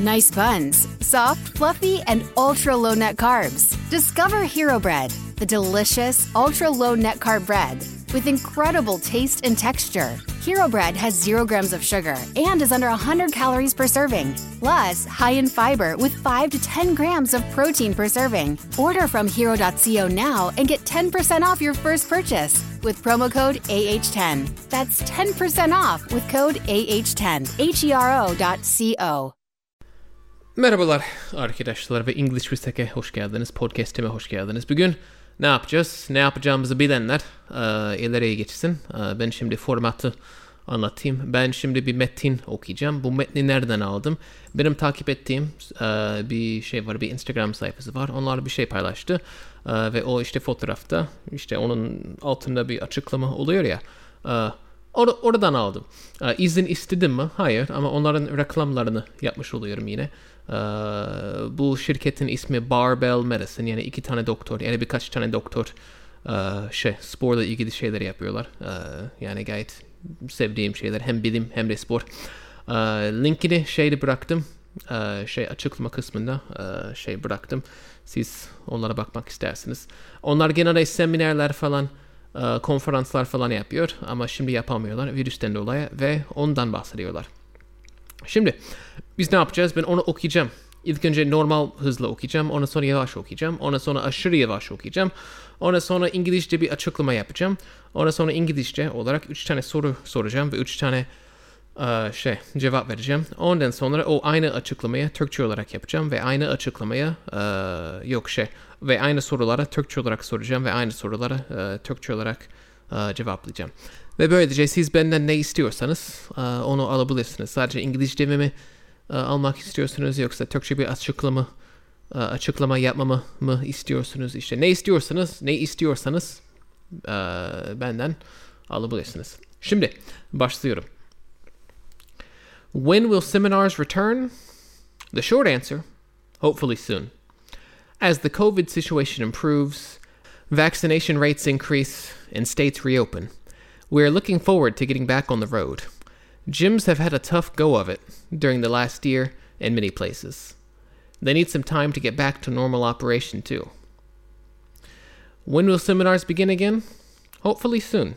Nice buns, soft, fluffy, and ultra low net carbs. Discover Hero Bread, the delicious, ultra low net carb bread with incredible taste and texture. Hero Bread has zero grams of sugar and is under 100 calories per serving. Plus, high in fiber with 5 to 10 grams of protein per serving. Order from hero.co now and get 10% off your first purchase with promo code AH10. That's 10% off with code AH10. H E R O.co. Merhabalar arkadaşlar ve English Whistek'e hoş geldiniz. Podcast'ime hoş geldiniz. Bugün ne yapacağız? Ne yapacağımızı bilenler e, ileriye geçsin. E, ben şimdi formatı anlatayım. Ben şimdi bir metin okuyacağım. Bu metni nereden aldım? Benim takip ettiğim e, bir şey var, bir Instagram sayfası var. Onlar bir şey paylaştı. E, ve o işte fotoğrafta, işte onun altında bir açıklama oluyor ya. E, or- oradan aldım. E, izin istedim mi? Hayır ama onların reklamlarını yapmış oluyorum yine. Ee, bu şirketin ismi Barbell Medicine yani iki tane doktor yani birkaç tane doktor e, şey sporla ilgili şeyler yapıyorlar. Ee, yani gayet sevdiğim şeyler hem bilim hem de spor. Ee, linkini şeyde bıraktım. Şey açıklama kısmında e, şey bıraktım. Siz onlara bakmak istersiniz. Onlar genelde seminerler falan e, konferanslar falan yapıyor ama şimdi yapamıyorlar virüsten dolayı ve ondan bahsediyorlar. Şimdi biz ne yapacağız? Ben onu okuyacağım. İlk önce normal hızla okuyacağım. Ondan sonra yavaş okuyacağım. Ondan sonra aşırı yavaş okuyacağım. Ondan sonra İngilizce bir açıklama yapacağım. Ondan sonra İngilizce olarak 3 tane soru soracağım ve 3 tane e, şey cevap vereceğim. Ondan sonra o aynı açıklamayı Türkçe olarak yapacağım ve aynı açıklamaya e, yok şey ve aynı sorulara Türkçe olarak soracağım ve aynı sorulara e, Türkçe olarak cevaplayacağım. Ve böylece siz benden ne istiyorsanız onu alabilirsiniz. Sadece İngilizce mi e, almak istiyorsunuz yoksa Türkçe bir açıklama e, açıklama yapmamı mı istiyorsunuz? İşte ne istiyorsanız, ne istiyorsanız e, benden alabilirsiniz. Şimdi başlıyorum. When will seminars return? The short answer, hopefully soon. As the COVID situation improves, vaccination rates increase, and states reopen, we are looking forward to getting back on the road. Gyms have had a tough go of it during the last year in many places. They need some time to get back to normal operation, too. When will seminars begin again? Hopefully soon.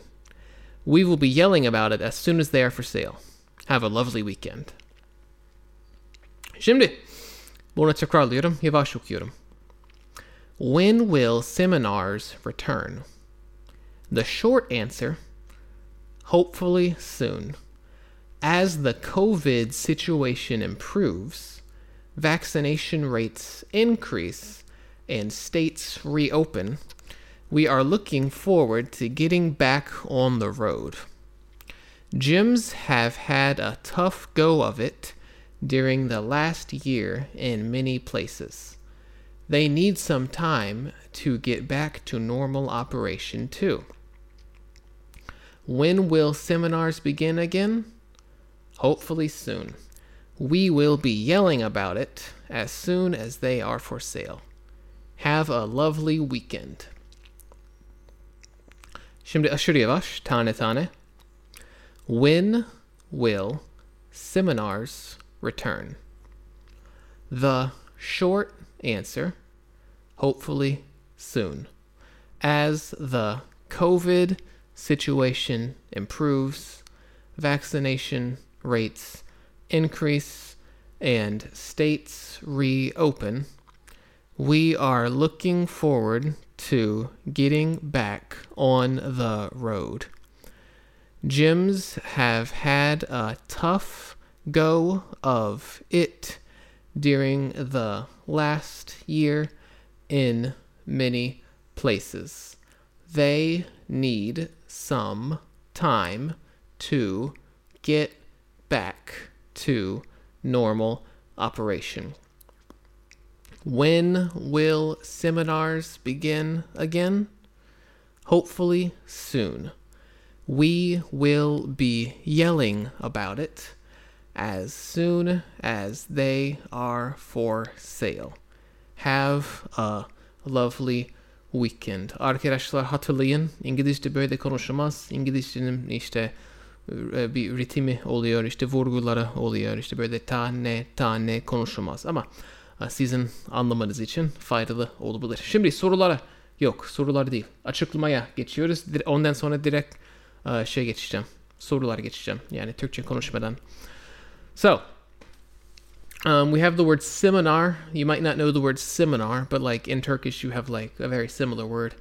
We will be yelling about it as soon as they are for sale. Have a lovely weekend. When will seminars return? The short answer hopefully soon. As the COVID situation improves, vaccination rates increase, and states reopen, we are looking forward to getting back on the road. Gyms have had a tough go of it during the last year in many places. They need some time to get back to normal operation, too. When will seminars begin again? Hopefully soon. We will be yelling about it as soon as they are for sale. Have a lovely weekend. Şimdi yavaş, uh, tane tane. When will seminars return? The short answer, hopefully soon. As the COVID situation improves, vaccination rates increase, and states reopen, we are looking forward to getting back on the road. Gyms have had a tough go of it during the last year in many places. They need some time to get back to normal operation. When will seminars begin again? Hopefully soon. We will be yelling about it as soon as they are for sale. Have a lovely weekend. Arkadaşlar hatırlayın İngilizce böyle konuşulmaz. İngilizcenin işte bir ritmi oluyor, işte vurguları oluyor, işte böyle tane tane konuşulmaz ama e, sizin anlamanız için faydalı olabilir. Şimdi sorulara yok, sorular değil, açıklamaya geçiyoruz. Ondan sonra direkt e, şey geçeceğim, sorular geçeceğim. Yani Türkçe konuşmadan. So, um, we have the word seminar. You might not know the word seminar, but like in Turkish, you have like a very similar word.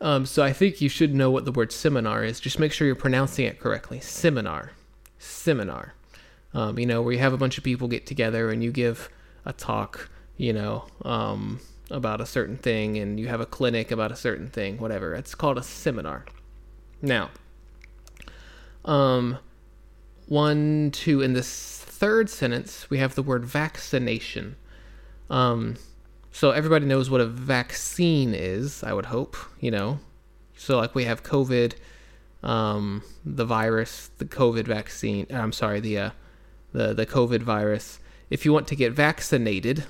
Um, so I think you should know what the word seminar is. Just make sure you're pronouncing it correctly. Seminar. Seminar. Um, you know, where you have a bunch of people get together and you give a talk, you know, um, about a certain thing and you have a clinic about a certain thing, whatever. It's called a seminar. Now, um, one, two, in this third sentence, we have the word vaccination. Um, so everybody knows what a vaccine is, I would hope, you know. So like we have COVID, um, the virus, the COVID vaccine. Uh, I'm sorry, the uh, the the COVID virus. If you want to get vaccinated,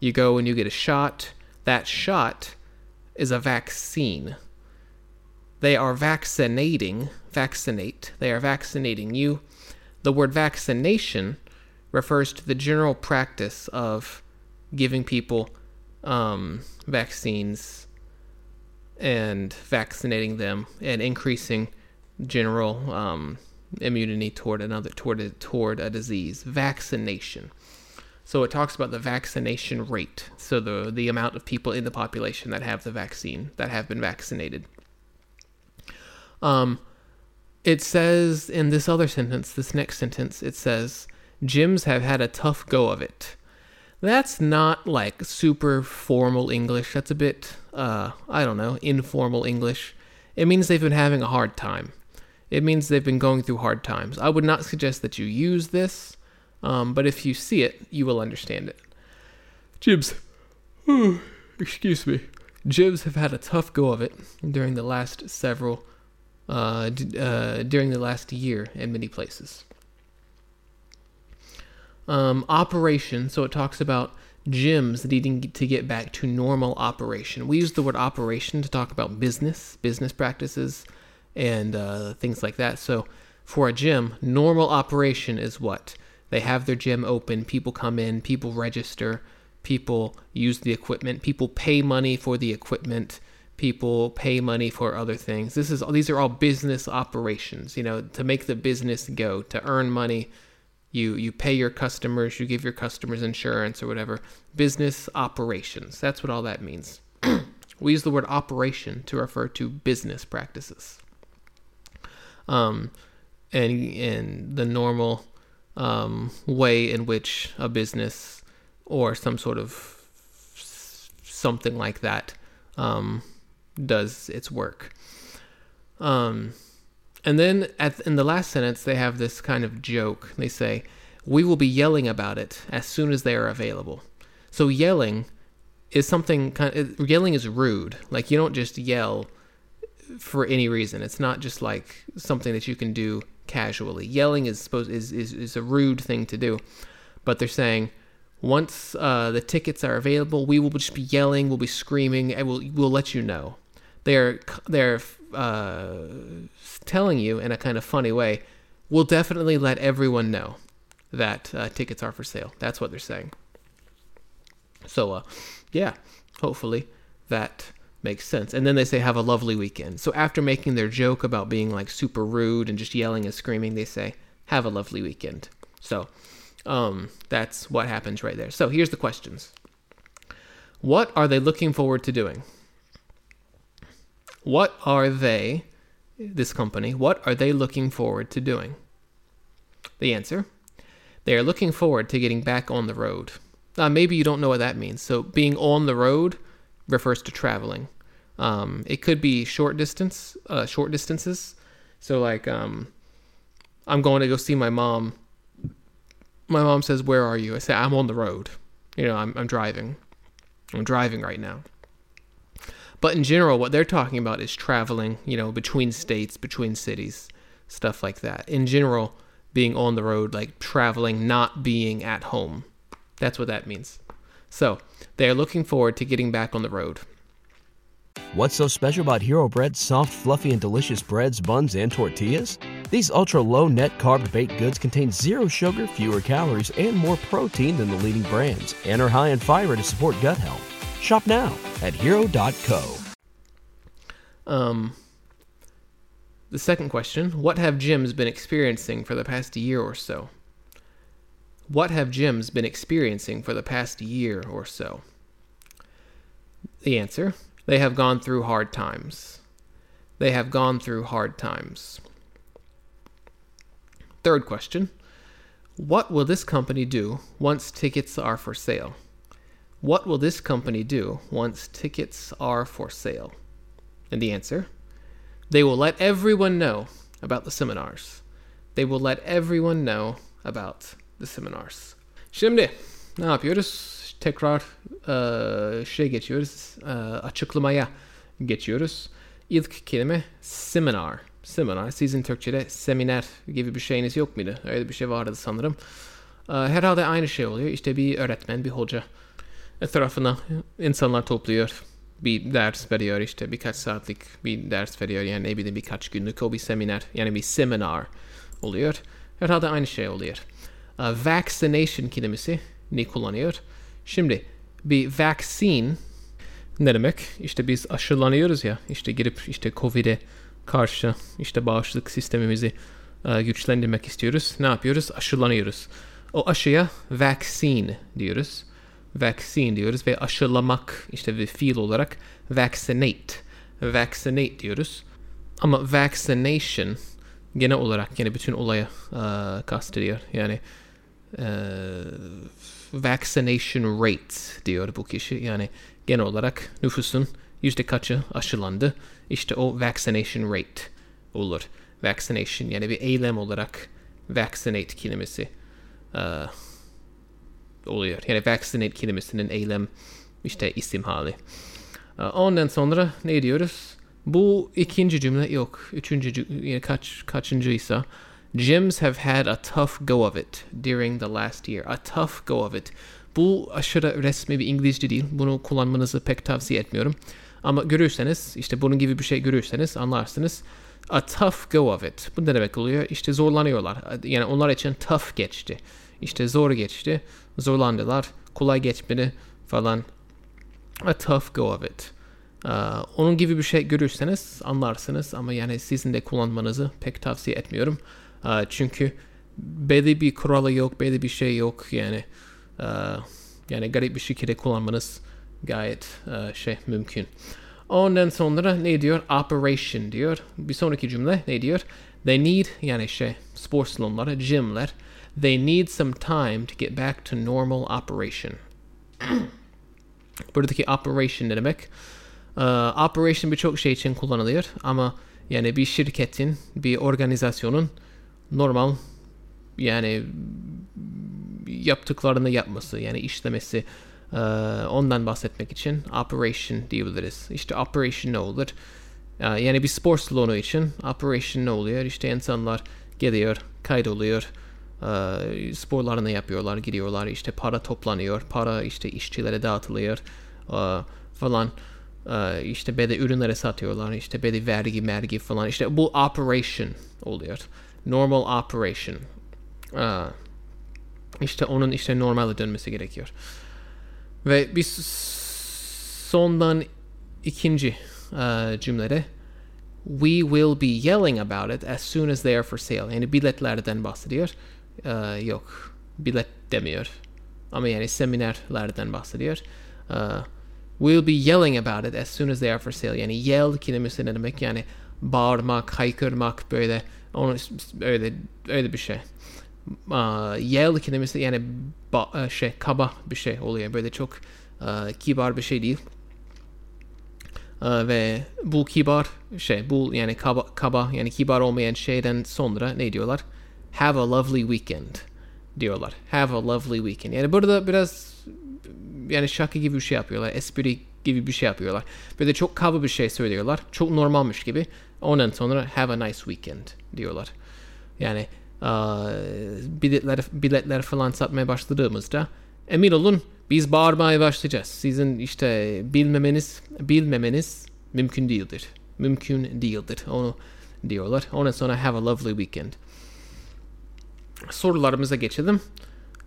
you go and you get a shot. That shot is a vaccine. They are vaccinating, vaccinate. They are vaccinating you. The word vaccination refers to the general practice of giving people um, vaccines and vaccinating them and increasing general um, immunity toward another toward a, toward a disease. Vaccination. So it talks about the vaccination rate, so the the amount of people in the population that have the vaccine that have been vaccinated. Um, it says in this other sentence, this next sentence, it says gyms have had a tough go of it. That's not like super formal English. That's a bit, uh, I don't know, informal English. It means they've been having a hard time. It means they've been going through hard times. I would not suggest that you use this, um, but if you see it, you will understand it. Jibs, excuse me. Jibs have had a tough go of it during the last several, uh, d- uh, during the last year in many places um, operation. So it talks about gyms needing to get back to normal operation. We use the word operation to talk about business, business practices, and uh, things like that. So for a gym, normal operation is what? They have their gym open, people come in, people register, people use the equipment, people pay money for the equipment, people pay money for other things. This is these are all business operations, you know, to make the business go, to earn money, you you pay your customers, you give your customers insurance or whatever. Business operations. That's what all that means. we use the word operation to refer to business practices. Um, and in the normal um, way in which a business or some sort of something like that um, does its work. Um, and then at, in the last sentence, they have this kind of joke. They say, We will be yelling about it as soon as they are available. So, yelling is something kind of, yelling is rude. Like, you don't just yell for any reason. It's not just like something that you can do casually. Yelling is supposed is, is, is a rude thing to do. But they're saying, once uh, the tickets are available, we will just be yelling, we'll be screaming, and we'll we'll let you know. They're they're uh, telling you in a kind of funny way, we'll definitely let everyone know that uh, tickets are for sale. That's what they're saying. So, uh, yeah, hopefully that makes sense. And then they say, have a lovely weekend. So, after making their joke about being like super rude and just yelling and screaming, they say, have a lovely weekend. So, um, that's what happens right there. So, here's the questions What are they looking forward to doing? What are they, this company, what are they looking forward to doing? The answer they are looking forward to getting back on the road. Uh, maybe you don't know what that means. So, being on the road refers to traveling. Um, it could be short distance, uh, short distances. So, like, um, I'm going to go see my mom. My mom says, "Where are you?" I say, "I'm on the road. You know, I'm, I'm driving. I'm driving right now." But in general, what they're talking about is traveling, you know, between states, between cities, stuff like that. In general, being on the road, like traveling, not being at home. That's what that means. So they are looking forward to getting back on the road. What's so special about Hero Bread's soft, fluffy, and delicious breads, buns, and tortillas? These ultra low net carb baked goods contain zero sugar, fewer calories, and more protein than the leading brands, and are high in fiber to support gut health. Shop now at hero.co. Um, the second question What have gyms been experiencing for the past year or so? What have gyms been experiencing for the past year or so? The answer They have gone through hard times. They have gone through hard times. Third question What will this company do once tickets are for sale? What will this company do once tickets are for sale? And the answer They will let everyone know about the seminars. They will let everyone know about the seminars. Şimdi ne yapıyoruz? Tekrar e, şey geçiyoruz. e, açıklamaya geçiyoruz. İlk kelime seminar. Seminar. Sizin Türkçe'de seminer gibi bir şeyiniz yok muydu? Öyle bir şey vardı sanırım. E, herhalde aynı şey oluyor. İşte bir öğretmen, bir hoca etrafına insanlar topluyor. Bir ders veriyor işte birkaç saatlik bir ders veriyor yani ne bileyim birkaç günlük o bir seminer yani bir seminar oluyor. Herhalde aynı şey oluyor. Uh, vaccination kelimesi ne kullanıyor? Şimdi bir vaccine ne demek? İşte biz aşılanıyoruz ya işte girip işte Covid'e karşı işte bağışıklık sistemimizi uh, güçlendirmek istiyoruz. Ne yapıyoruz? Aşılanıyoruz. O aşıya vaccine diyoruz vaccine diyoruz ve aşılamak işte bir fiil olarak vaccinate vaccinate diyoruz. Ama vaccination genel olarak yani bütün olaya uh, kastediyor. Yani uh, vaccination rate diyor bu kişi. Yani genel olarak nüfusun yüzde kaçı aşılandı. İşte o vaccination rate olur. Vaccination yani bir eylem olarak vaccinate kelimesi uh, oluyor. Yani vaccinate kelimesinin eylem işte isim hali. Ondan sonra ne diyoruz? Bu ikinci cümle yok. Üçüncü cü- yani kaç kaçıncıysa Gyms have had a tough go of it during the last year. A tough go of it. Bu aşırı resmi bir İngilizce değil. Bunu kullanmanızı pek tavsiye etmiyorum. Ama görürseniz, işte bunun gibi bir şey görürseniz anlarsınız. A tough go of it. Bu ne demek oluyor? İşte zorlanıyorlar. Yani onlar için tough geçti. İşte zor geçti. Zorlandılar. Kolay geçmedi falan. A tough go of it. Aa, onun gibi bir şey görürseniz anlarsınız ama yani sizin de kullanmanızı pek tavsiye etmiyorum. Aa, çünkü belli bir kuralı yok, belli bir şey yok yani. aa, yani garip bir şekilde kullanmanız gayet aa, şey mümkün. Ondan sonra ne diyor? Operation diyor. Bir sonraki cümle ne diyor? They need yani şey spor salonları, gymler. They need some time to get back to normal operation. Buradaki operation ne demek? Ee, operation birçok şey için kullanılıyor ama yani bir şirketin, bir organizasyonun normal yani yaptıklarını yapması yani işlemesi e, ondan bahsetmek için operation diyebiliriz. İşte operation ne olur? E, yani bir spor salonu için operation ne oluyor? İşte insanlar geliyor, kaydoluyor, e, sporlarını yapıyorlar, gidiyorlar, işte para toplanıyor, para işte işçilere dağıtılıyor falan. İşte böyle ürünlere satıyorlar, işte böyle vergi mergi falan. İşte bu operation oluyor. Normal operation. İşte onun işte normale dönmesi gerekiyor. Ve bir sondan ikinci cümlede We will be yelling about it as soon as they are for sale. Yani biletlerden bahsediyor. E, yok. Bilet demiyor. Ama yani seminerlerden bahsediyor. E, we'll be yelling about it as soon as they are for sale. Yani yell kelimesi ne demek? Yani bağırmak, haykırmak böyle onu öyle öyle bir şey. Aa, yell kelimesi yani ba- e, şey kaba bir şey oluyor. Böyle çok e, kibar bir şey değil. Ve bu kibar şey bu yani kaba, kaba yani kibar olmayan şeyden sonra ne diyorlar? Have a lovely weekend diyorlar. Have a lovely weekend. Yani burada biraz yani şaka gibi bir şey yapıyorlar. Espri gibi bir şey yapıyorlar. Böyle çok kaba bir şey söylüyorlar. Çok normalmiş gibi. Ondan sonra have a nice weekend diyorlar. Yani eee, biletler, biletler falan satmaya başladığımızda emin olun biz bağırmaya başlayacağız. Sizin işte bilmemeniz bilmemeniz mümkün değildir. Mümkün değildir. Onu diyorlar. Ondan sonra have a lovely weekend. Sorularımıza geçelim.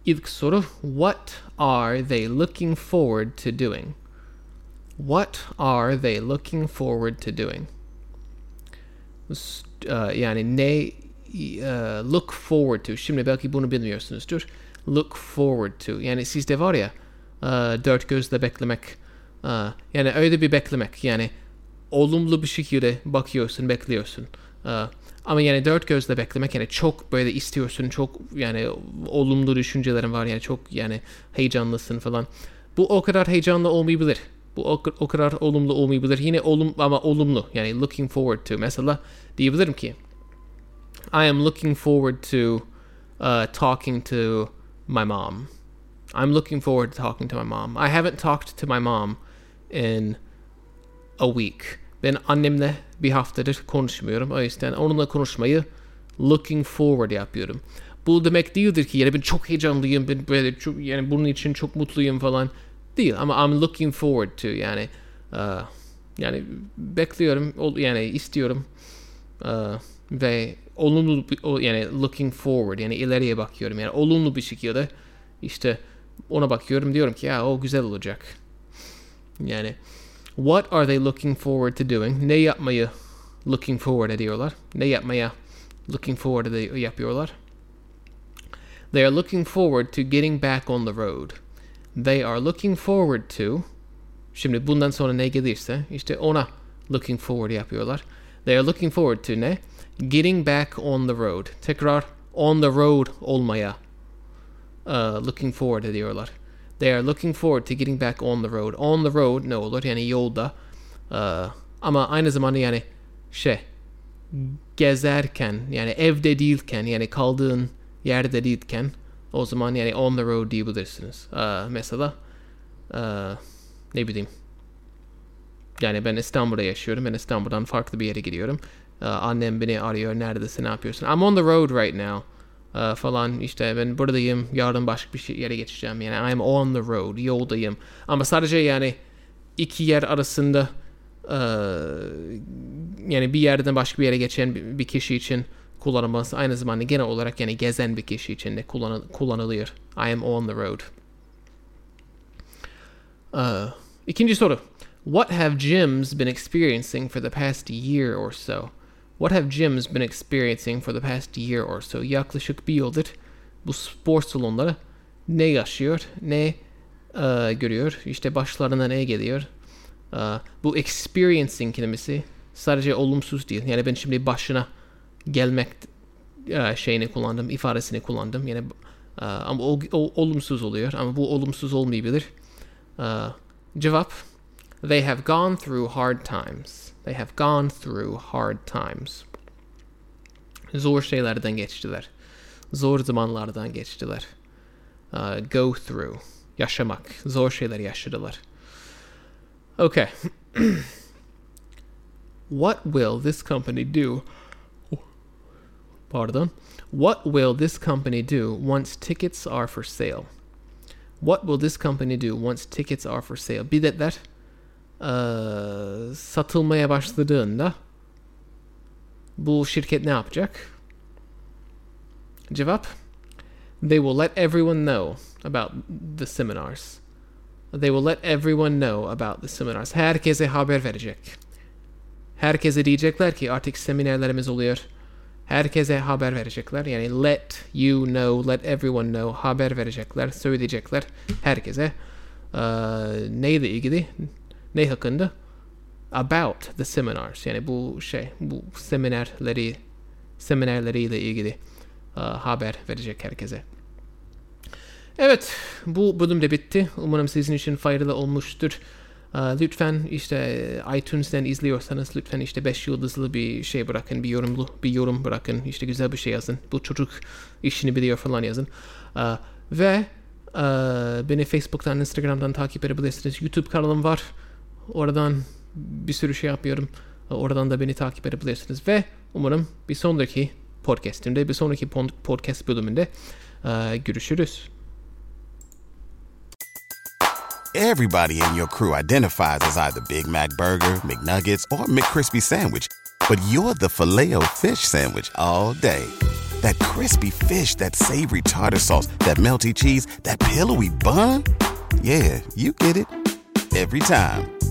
İlk soru What are they looking forward to doing? What are they looking forward to doing? Yani ne look forward to. Şimdi belki bunu bilmiyorsunuzdur. Look forward to. Yani sizde var ya dört gözle beklemek. Yani öyle bir beklemek. Yani olumlu bir şekilde bakıyorsun, bekliyorsun. Ama yani dört gözle beklemek yani çok böyle istiyorsun, çok yani olumlu düşüncelerin var yani çok yani heyecanlısın falan. Bu o kadar heyecanlı olmayabilir. Bu o, o kadar olumlu olmayabilir. Yine olum ama olumlu yani looking forward to. Mesela diyebilirim ki I am looking forward to uh, talking to my mom. I'm looking forward to talking to my mom. I haven't talked to my mom in a week. Ben annemle bir haftadır konuşmuyorum. O yüzden onunla konuşmayı looking forward yapıyorum. Bu demek değildir ki yani ben çok heyecanlıyım, ben böyle çok, yani bunun için çok mutluyum falan değil. Ama I'm looking forward to yani uh, yani bekliyorum, yani istiyorum uh, ve olumlu yani looking forward yani ileriye bakıyorum yani olumlu bir şekilde işte ona bakıyorum diyorum ki ya o güzel olacak. Yani What are they looking forward to doing? Ne yapmayı looking forward ediyorlar? Ne yapmaya looking forward ed- yapıyorlar? They are looking forward to getting back on the road. They are looking forward to Şimdi bundan sonra ne gelirse işte ona looking forward yapıyorlar. They are looking forward to ne? Getting back on the road. Tekrar on the road olmaya uh, looking forward ediyorlar. They are looking forward to getting back on the road. On the road ne olur yani yolda. Uh, ama aynı zamanda yani şey gezerken yani evde değilken yani kaldığın yerde değilken o zaman yani on the road diyebilirsiniz. Uh, mesela uh, ne bileyim yani ben İstanbul'da yaşıyorum. Ben İstanbul'dan farklı bir yere gidiyorum. Uh, annem beni arıyor. Neredesin? Ne yapıyorsun? I'm on the road right now. Uh, falan işte ben buradayım. Yarın başka bir şey yere geçeceğim. Yani I'm on the road. Yoldayım. Ama sadece yani iki yer arasında uh, yani bir yerden başka bir yere geçen bir kişi için kullanılması aynı zamanda genel olarak yani gezen bir kişi için de kullanıl kullanılıyor. I am on the road. Uh, ikinci soru. What have gyms been experiencing for the past year or so? What have gyms been experiencing for the past year or so? Yaklaşık bir yıldır bu spor salonları ne yaşıyor, ne uh, görüyor, işte başlarına ne geliyor. Uh, bu experiencing kelimesi sadece olumsuz değil. Yani ben şimdi başına gelmek uh, şeyini kullandım, ifadesini kullandım. Yani uh, ama o, o, olumsuz oluyor ama bu olumsuz olmayabilir. Uh, cevap They have gone through hard times. They have gone through hard times. Zor şeylerden geçtiler. Zor zamanlardan geçtiler. Uh, go through. Yaşamak. Zor şeyler yaşadılar. Okay. what will this company do? Pardon. What will this company do once tickets are for sale? What will this company do once tickets are for sale? Biletler uh, satılmaya başladığında bu şirket ne yapacak? Cevap They will let everyone know about the seminars. They will let everyone know about the seminars. Herkese haber verecek. Herkese diyecekler ki artık seminerlerimiz oluyor. Herkese haber verecekler. Yani let you know, let everyone know. Haber verecekler, söyleyecekler herkese. Uh, neyle ilgili? Ne hakkında? About the seminars. Yani bu şey, bu seminerleri, seminerleriyle ilgili uh, haber verecek herkese. Evet, bu bölüm de bitti. Umarım sizin için faydalı olmuştur. Uh, lütfen işte iTunes'ten izliyorsanız lütfen işte 5 yıldızlı bir şey bırakın, bir yorumlu bir yorum bırakın, işte güzel bir şey yazın. Bu çocuk işini biliyor falan yazın. Ve beni Facebook'tan, Instagram'dan takip edebilirsiniz. YouTube kanalım var. Oradan bir sürü şey yapıyorum. Oradan da beni takip edebilirsiniz. Ve umarım bir sonraki podcastimde, bir sonraki podcast bölümünde uh, görüşürüz. Everybody in your crew identifies as either Big Mac Burger, McNuggets, or McCrispy Sandwich. but you're the filet fish Sandwich all day. That crispy fish, that savory tartar sauce, that melty cheese, that pillowy bun. Yeah, you get it every time.